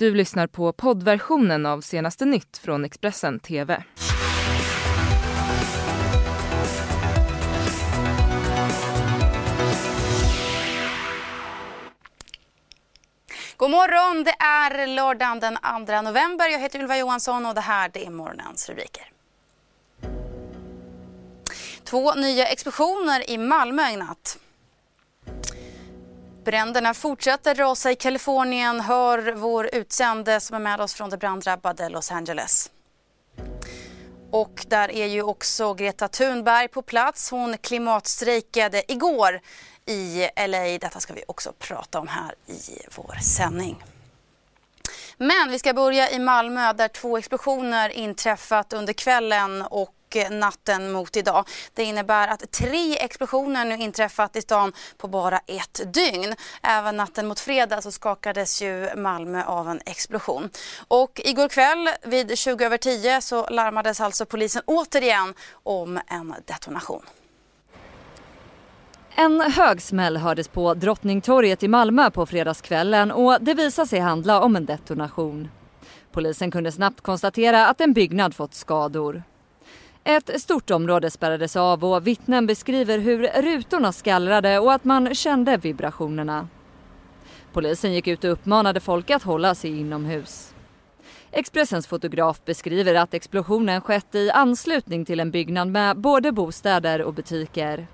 Du lyssnar på poddversionen av senaste nytt från Expressen TV. God morgon! Det är lördagen den 2 november. Jag heter Ylva Johansson och det här det är morgonens rubriker. Två nya explosioner i Malmö i natt. Bränderna fortsätter rasa i Kalifornien, hör vår utsände som är med oss från det branddrabbade Los Angeles. Och där är ju också Greta Thunberg på plats. Hon klimatstrejkade igår i LA. Detta ska vi också prata om här i vår sändning. Men vi ska börja i Malmö där två explosioner inträffat under kvällen och och natten mot idag. Det innebär att tre explosioner nu inträffat i stan på bara ett dygn. Även natten mot fredag så skakades ju Malmö av en explosion. Och igår kväll vid 20 över 10 så larmades alltså polisen återigen om en detonation. En hög smäll hördes på Drottningtorget i Malmö på fredagskvällen och det visade sig handla om en detonation. Polisen kunde snabbt konstatera att en byggnad fått skador. Ett stort område spärrades av och vittnen beskriver hur rutorna skallrade och att man kände vibrationerna. Polisen gick ut och uppmanade folk att hålla sig inomhus. Expressens fotograf beskriver att explosionen skett i anslutning till en byggnad med både bostäder och butiker.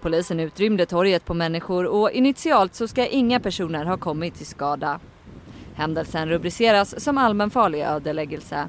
Polisen utrymde torget på människor och initialt så ska inga personer ha kommit till skada. Händelsen rubriceras som allmänfarlig ödeläggelse.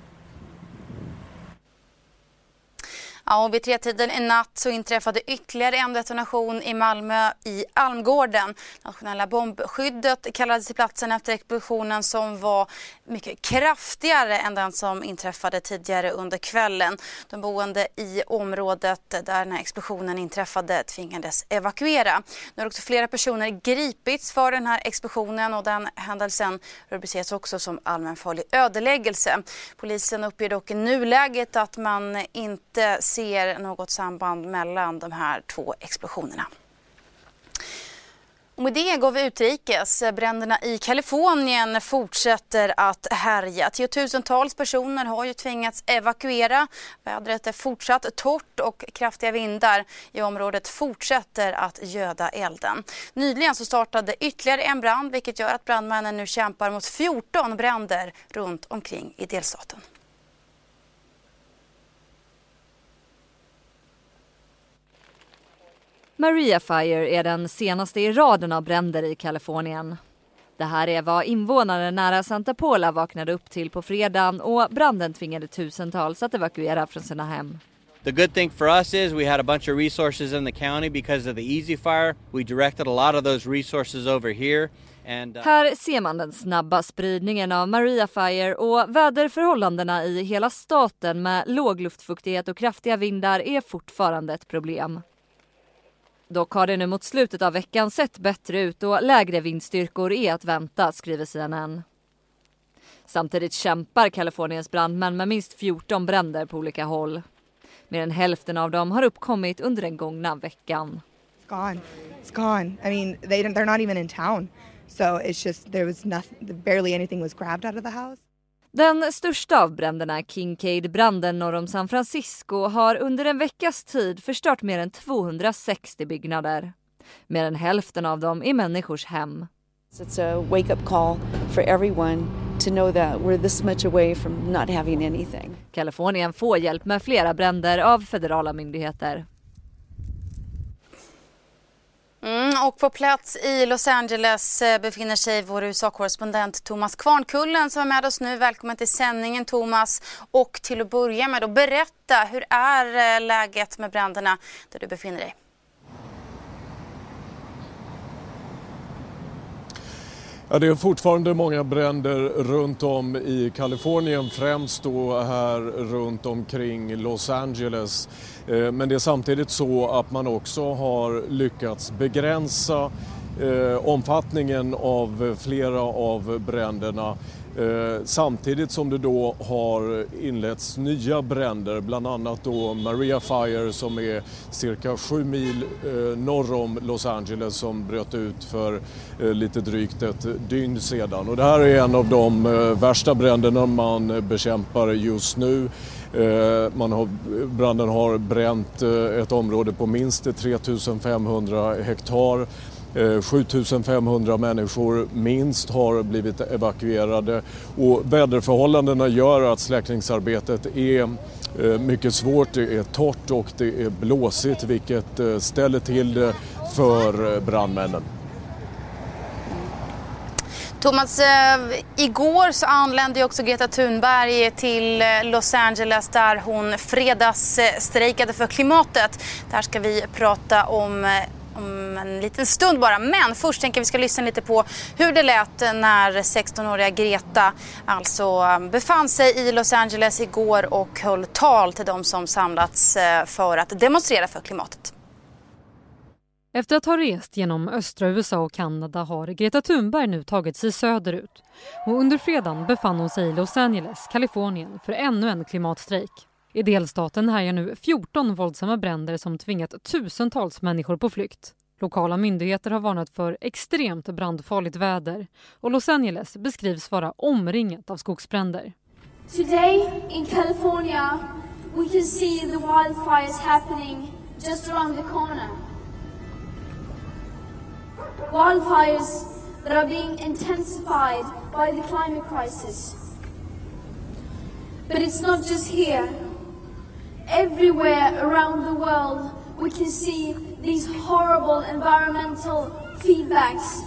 Ja, och vid tretiden i natt så inträffade ytterligare en detonation i Malmö i Almgården. Nationella bombskyddet kallades till platsen efter explosionen som var mycket kraftigare än den som inträffade tidigare under kvällen. De boende i området där den här explosionen inträffade tvingades evakuera. Nu har också flera personer gripits för den här explosionen och den händelsen rubriceras också som allmänfarlig ödeläggelse. Polisen uppger dock i nuläget att man inte ser något samband mellan de här två explosionerna. Och med det går vi utrikes. Bränderna i Kalifornien fortsätter att härja. Tiotusentals personer har ju tvingats evakuera. Vädret är fortsatt torrt och kraftiga vindar i området fortsätter att göda elden. Nyligen så startade ytterligare en brand vilket gör att brandmännen nu kämpar mot 14 bränder runt omkring i delstaten. Maria Fire är den senaste i raden av bränder i Kalifornien. Det här är vad invånare nära Santa Pola vaknade upp till på fredagen och branden tvingade tusentals att evakuera från sina hem. The good thing for us is we had a bunch of resources in the county because of the easy fire. We directed a lot of those resources over here. And, uh... Här ser man den snabba spridningen av Maria Fire och väderförhållandena i hela staten med låg luftfuktighet och kraftiga vindar är fortfarande ett problem. Dock har det nu mot slutet av veckan sett bättre ut och lägre vindstyrkor är att vänta, skriver CNN. Samtidigt kämpar Kaliforniens brandmän med minst 14 bränder på olika håll. Mer än hälften av dem har uppkommit under den gångna veckan. It's gone. It's gone. I mean, they, they're not even in town. So it's just, there was nothing, barely anything was grabbed out of the house. Den största av bränderna, Kincaid-branden norr om San Francisco, har under en veckas tid förstört mer än 260 byggnader. Mer än hälften av dem är människors hem. It's a wake-up call for everyone to know that we're this much away from not having anything. Kalifornien får hjälp med flera bränder av federala myndigheter. Mm, och på plats i Los Angeles eh, befinner sig vår USA-korrespondent Thomas Kvarnkullen som är med oss nu. Välkommen till sändningen Thomas. Och till att börja med, då, berätta hur är eh, läget med bränderna där du befinner dig? Ja, det är fortfarande många bränder runt om i Kalifornien, främst då här runt omkring Los Angeles. Eh, men det är samtidigt så att man också har lyckats begränsa eh, omfattningen av flera av bränderna. Eh, samtidigt som det då har inletts nya bränder, bland annat då Maria Fire som är cirka sju mil eh, norr om Los Angeles som bröt ut för eh, lite drygt ett dygn sedan. Och det här är en av de värsta bränderna man bekämpar just nu. Man har, branden har bränt ett område på minst 3500 hektar Eh, 7500 människor minst har blivit evakuerade och väderförhållandena gör att släckningsarbetet är eh, mycket svårt. Det är torrt och det är blåsigt vilket eh, ställer till det för brandmännen. Thomas, igår så anlände också Greta Thunberg till Los Angeles där hon fredagsstrejkade för klimatet. Där ska vi prata om om en liten stund bara. Men först tänker vi ska lyssna lite på hur det lät när 16-åriga Greta alltså eh, befann sig i Los Angeles igår och höll tal till de som samlats eh, för att demonstrera för klimatet. Efter att ha rest genom östra USA och Kanada har Greta Thunberg nu tagit sig söderut. Och under fredagen befann hon sig i Los Angeles, Kalifornien för ännu en klimatstrejk. I delstaten härjar nu 14 våldsamma bränder som tvingat tusentals människor på flykt. Lokala myndigheter har varnat för extremt brandfarligt väder och Los Angeles beskrivs vara omringat av skogsbränder. Today in California we can see the wildfires happening just around the corner. Wildfires that are being intensified by the climate crisis. But it's not just here everywhere around the world we can see these horrible environmental feedbacks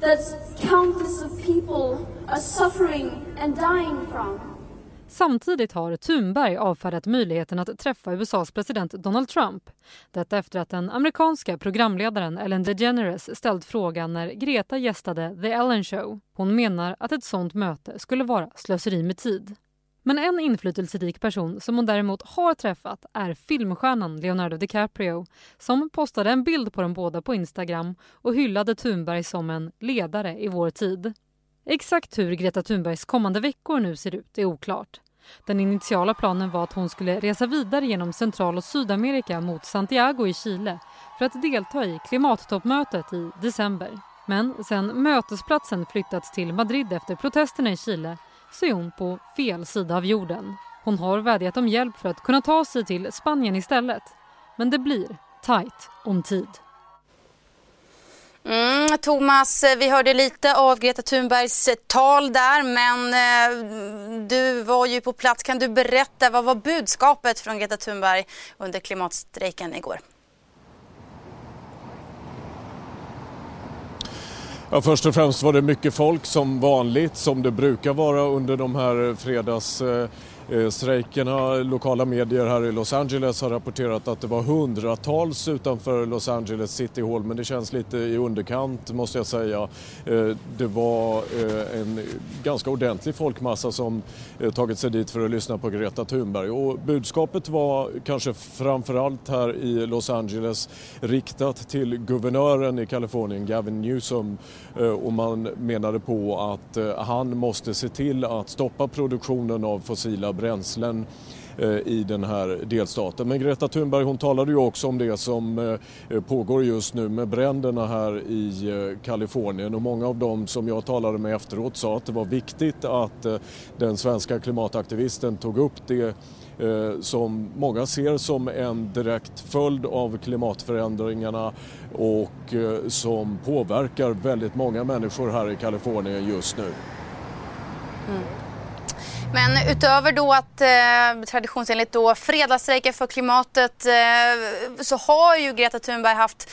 that countless of people are suffering and dying from. Samtidigt har Thunberg avfärdat möjligheten att träffa USAs president Donald Trump. Detta efter att den amerikanska programledaren Ellen DeGeneres ställt frågan när Greta gästade The Ellen Show. Hon menar att ett sånt möte skulle vara slöseri med tid. Men en inflytelserik person som hon däremot har träffat är filmstjärnan Leonardo DiCaprio som postade en bild på de båda på Instagram och hyllade Thunberg som en ledare i vår tid. Exakt hur Greta Thunbergs kommande veckor nu ser ut är oklart. Den initiala planen var att hon skulle resa vidare genom Central och Sydamerika mot Santiago i Chile för att delta i klimattoppmötet i december. Men sen mötesplatsen flyttats till Madrid efter protesterna i Chile så är hon på fel sida av jorden. Hon har vädjat om hjälp för att kunna ta sig till Spanien istället. Men det blir tajt om tid. Mm, Thomas, vi hörde lite av Greta Thunbergs tal där men eh, du var ju på plats. Kan du berätta, vad var budskapet från Greta Thunberg under klimatstrejken igår? Ja, först och främst var det mycket folk som vanligt, som det brukar vara under de här fredags eh, Strejken strejkerna, lokala medier här i Los Angeles har rapporterat att det var hundratals utanför Los Angeles City Hall men det känns lite i underkant måste jag säga. Eh, det var eh, en ganska ordentlig folkmassa som tagit sig dit för att lyssna på Greta Thunberg och budskapet var kanske framförallt här i Los Angeles riktat till guvernören i Kalifornien, Gavin Newsom och man menade på att han måste se till att stoppa produktionen av fossila bränslen eh, i den här delstaten. Men Greta Thunberg hon talade ju också om det som eh, pågår just nu med bränderna här i eh, Kalifornien och många av dem som jag talade med efteråt sa att det var viktigt att den svenska klimataktivisten tog upp det som många ser som en direkt följd av klimatförändringarna och som påverkar väldigt många människor här i Kalifornien just nu. Mm. Men utöver då att eh, traditionsenligt då fredagsstrejka för klimatet eh, så har ju Greta Thunberg haft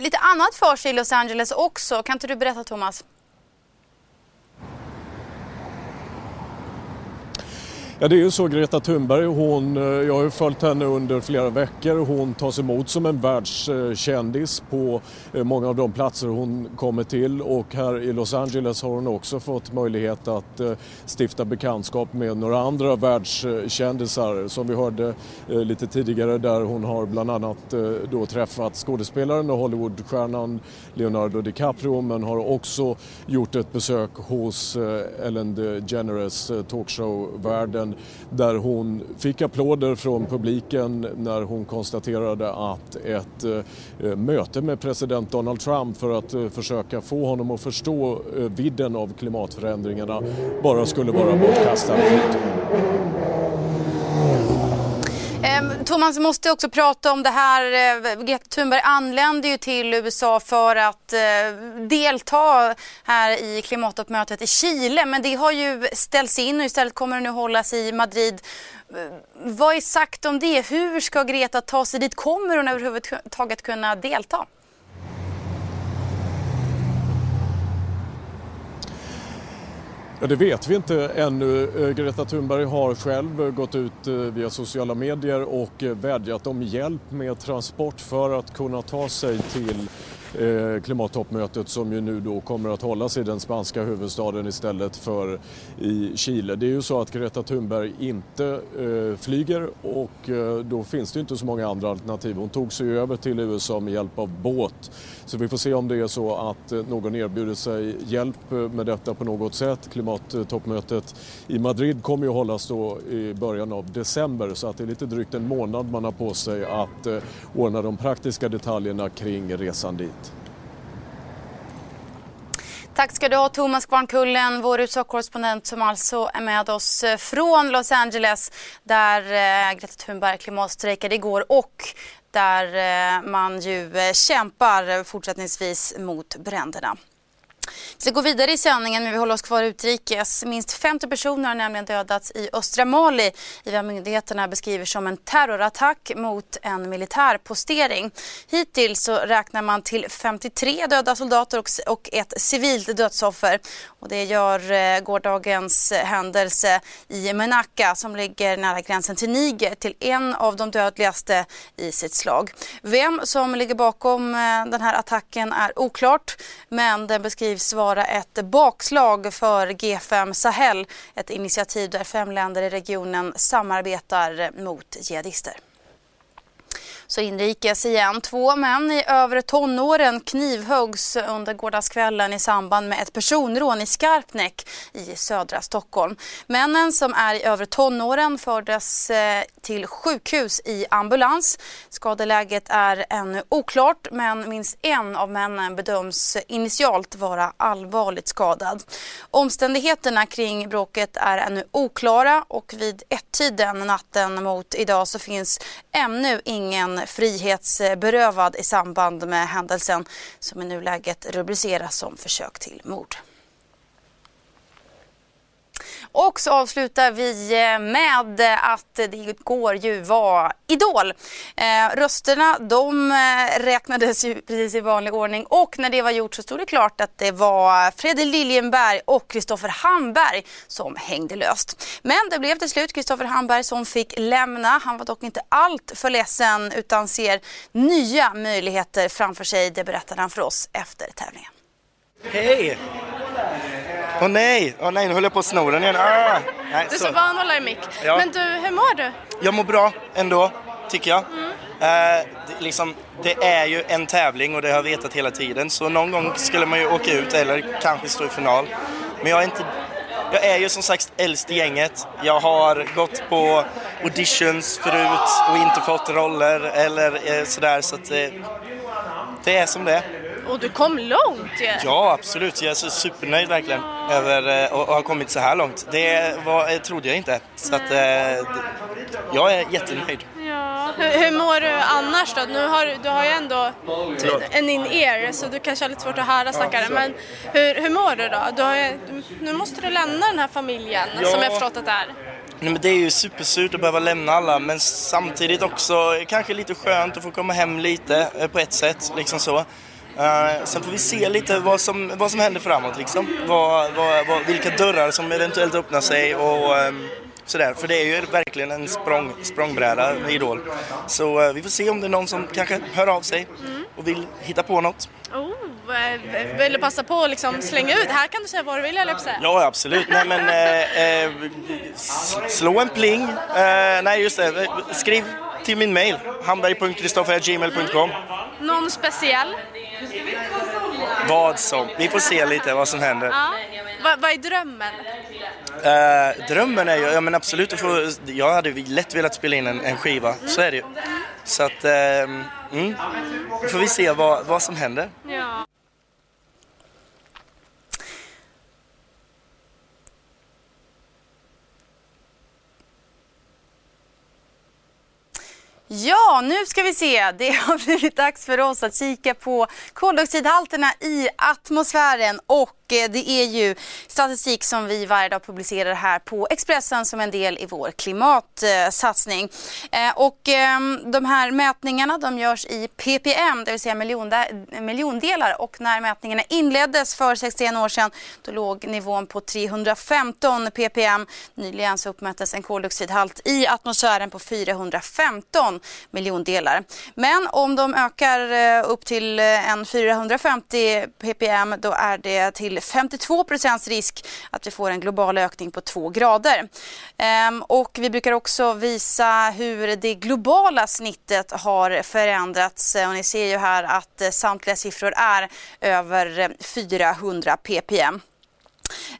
lite annat för sig i Los Angeles också. Kan inte du berätta Thomas? Ja, det är ju så Greta Thunberg, hon, eh, jag har ju följt henne under flera veckor. Hon tas emot som en världskändis på eh, många av de platser hon kommer till och här i Los Angeles har hon också fått möjlighet att eh, stifta bekantskap med några andra världskändisar som vi hörde lite tidigare där hon har bland annat då träffat skådespelaren och Hollywoodstjärnan Leonardo DiCaprio men har också gjort ett besök hos Ellen DeGeneres talkshow-världen Biden där hon fick applåder från publiken när hon konstaterade att ett eh, möte med president Donald Trump för att eh, försöka få honom att förstå eh, vidden av klimatförändringarna bara skulle vara bortkastad. Thomas, vi måste också prata om det här. Eh, Greta Thunberg anlände ju till USA för att eh, delta här i klimattoppmötet i Chile. Men det har ju ställts in och istället kommer det nu hållas i Madrid. Eh, vad är sagt om det? Hur ska Greta ta sig dit? Kommer hon överhuvudtaget kunna delta? Ja, det vet vi inte ännu. Eh, Greta Thunberg har själv gått ut eh, via sociala medier och eh, vädjat om hjälp med transport för att kunna ta sig till Eh, klimattoppmötet som ju nu då kommer att hållas i den spanska huvudstaden istället för i Chile. Det är ju så att Greta Thunberg inte eh, flyger och eh, då finns det inte så många andra alternativ. Hon tog sig över till USA med hjälp av båt. Så vi får se om det är så att eh, någon erbjuder sig hjälp eh, med detta på något sätt. Klimattoppmötet i Madrid kommer ju att hållas då i början av december så att det är lite drygt en månad man har på sig att ordna de praktiska detaljerna kring resan dit. Tack ska du ha Thomas Kvarnkullen, vår USA-korrespondent som alltså är med oss eh, från Los Angeles där eh, Greta Thunberg klimatstrejkade igår och där eh, man ju kämpar fortsättningsvis mot bränderna. Vi ska gå vidare i sändningen men vi håller oss kvar utrikes. Minst 50 personer har nämligen dödats i östra Mali i vad myndigheterna beskriver som en terrorattack mot en militär postering. Hittills så räknar man till 53 döda soldater och ett civilt dödsoffer. Och det gör eh, gårdagens händelse i Menaka som ligger nära gränsen till Niger till en av de dödligaste i sitt slag. Vem som ligger bakom eh, den här attacken är oklart men den beskriver beskrivs vara ett bakslag för G5 Sahel, ett initiativ där fem länder i regionen samarbetar mot jihadister. Så inrikes igen. Två män i övre tonåren knivhuggs under gårdagskvällen i samband med ett personrån i Skarpnäck i södra Stockholm. Männen som är i övre tonåren fördes eh, till sjukhus i ambulans. Skadeläget är ännu oklart men minst en av männen bedöms initialt vara allvarligt skadad. Omständigheterna kring bråket är ännu oklara och vid ett-tiden natten mot idag så finns ännu ingen frihetsberövad i samband med händelsen som i nuläget rubriceras som försök till mord. Och så avslutar vi eh, med att det igår ju var Idol. Eh, rösterna de eh, räknades ju precis i vanlig ordning och när det var gjort så stod det klart att det var Fredrik Liljenberg och Kristoffer Hamberg som hängde löst. Men det blev till slut Kristoffer Hamberg som fick lämna. Han var dock inte allt för ledsen utan ser nya möjligheter framför sig. Det berättade han för oss efter tävlingen. Hej! Åh oh, nej, åh oh, nej, nu höll jag på att sno den igen. Ah, nej, du är så van att hålla i mick. Ja. Men du, hur mår du? Jag mår bra ändå, tycker jag. Mm. Uh, det, liksom, det är ju en tävling och det har jag vetat hela tiden. Så någon gång skulle man ju åka ut eller kanske stå i final. Men jag är inte jag är ju som sagt äldst i gänget. Jag har gått på auditions förut och inte fått roller eller eh, sådär så att eh, det är som det är. Och du kom långt ju! Ja, absolut. Jag är så supernöjd verkligen över att ha kommit så här långt. Det var, eh, trodde jag inte. Så att, eh, jag är jättenöjd. Ja. Hur, hur mår du annars då? Nu har, du har ju ändå en in-ear så du kanske har lite svårt att höra stackaren. Men hur, hur mår du då? Du har, nu måste du lämna den här familjen ja. som jag förstått att det är. Nej, men det är ju supersurt att behöva lämna alla men samtidigt också kanske lite skönt att få komma hem lite eh, på ett sätt. Liksom så. Uh, sen får vi se lite vad som, vad som händer framåt liksom. Vad, vad, vad, vilka dörrar som eventuellt öppnar sig och um, sådär. För det är ju verkligen en språng, språngbräda Idol. Så eh, vi får se om det är någon som kanske hör av sig och vill hitta på något. Oh, eh, vill du passa på att liksom slänga ut? Här kan du säga vad du vill, eller. Ja, absolut. Nej, men eh, eh, slå en pling. Eh, nej, just det. Skriv till min mail, hamberg.kristoffer.gmail.com. Någon speciell? Vad som. Vi får se lite vad som händer. Ja. Vad, vad är drömmen? Uh, drömmen är ju, ja men absolut att få, jag hade lätt velat spela in en, en skiva, mm. så är det ju. Så att, uh, mm, får vi se vad, vad som händer. Ja. Ja, nu ska vi se. Det har blivit dags för oss att kika på koldioxidhalterna i atmosfären och Eh, det är ju statistik som vi varje dag publicerar här på Expressen som en del i vår klimatsatsning. Eh, och ehm, de här mätningarna de görs i ppm, det vill säga miljondelar och när mätningarna inleddes för 61 år sedan då låg nivån på 315 ppm. Nyligen så uppmättes en koldioxidhalt i atmosfären på 415 miljondelar. Men om de ökar eh, upp till en 450 ppm då är det till 52 procents risk att vi får en global ökning på 2 grader. Ehm, och vi brukar också visa hur det globala snittet har förändrats. Eh, och ni ser ju här att eh, samtliga siffror är över eh, 400 ppm.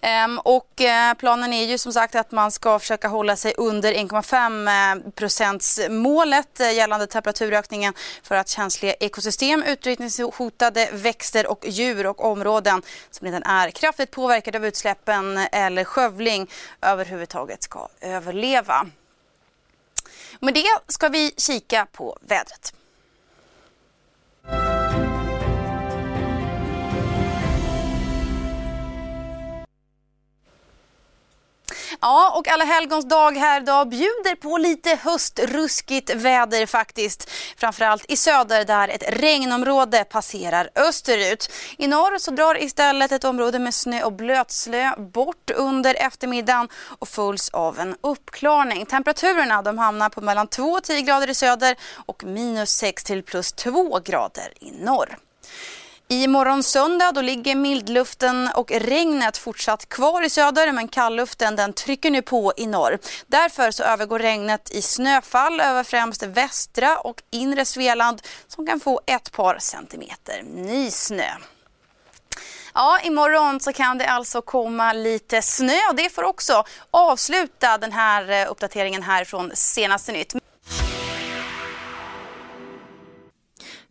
Ehm, och eh, planen är ju som sagt att man ska försöka hålla sig under 1,5 procents målet eh, gällande temperaturökningen för att känsliga ekosystem, utrotningshotade växter och djur och områden som redan är kraftigt påverkade av utsläppen eller skövling överhuvudtaget ska överleva. Med det ska vi kika på vädret. Ja, och alla helgons dag här idag bjuder på lite höstruskigt väder faktiskt. Framförallt i söder där ett regnområde passerar österut. I norr så drar istället ett område med snö och blötslö bort under eftermiddagen och följs av en uppklarning. Temperaturerna de hamnar på mellan 2 och 10 grader i söder och minus 6 till plus 2 grader i norr. I morgon söndag då ligger mildluften och regnet fortsatt kvar i söder men kallluften den trycker nu på i norr. Därför så övergår regnet i snöfall över främst västra och inre Svealand som kan få ett par centimeter nysnö. Ja, imorgon så kan det alltså komma lite snö och det får också avsluta den här eh, uppdateringen här från senaste nytt.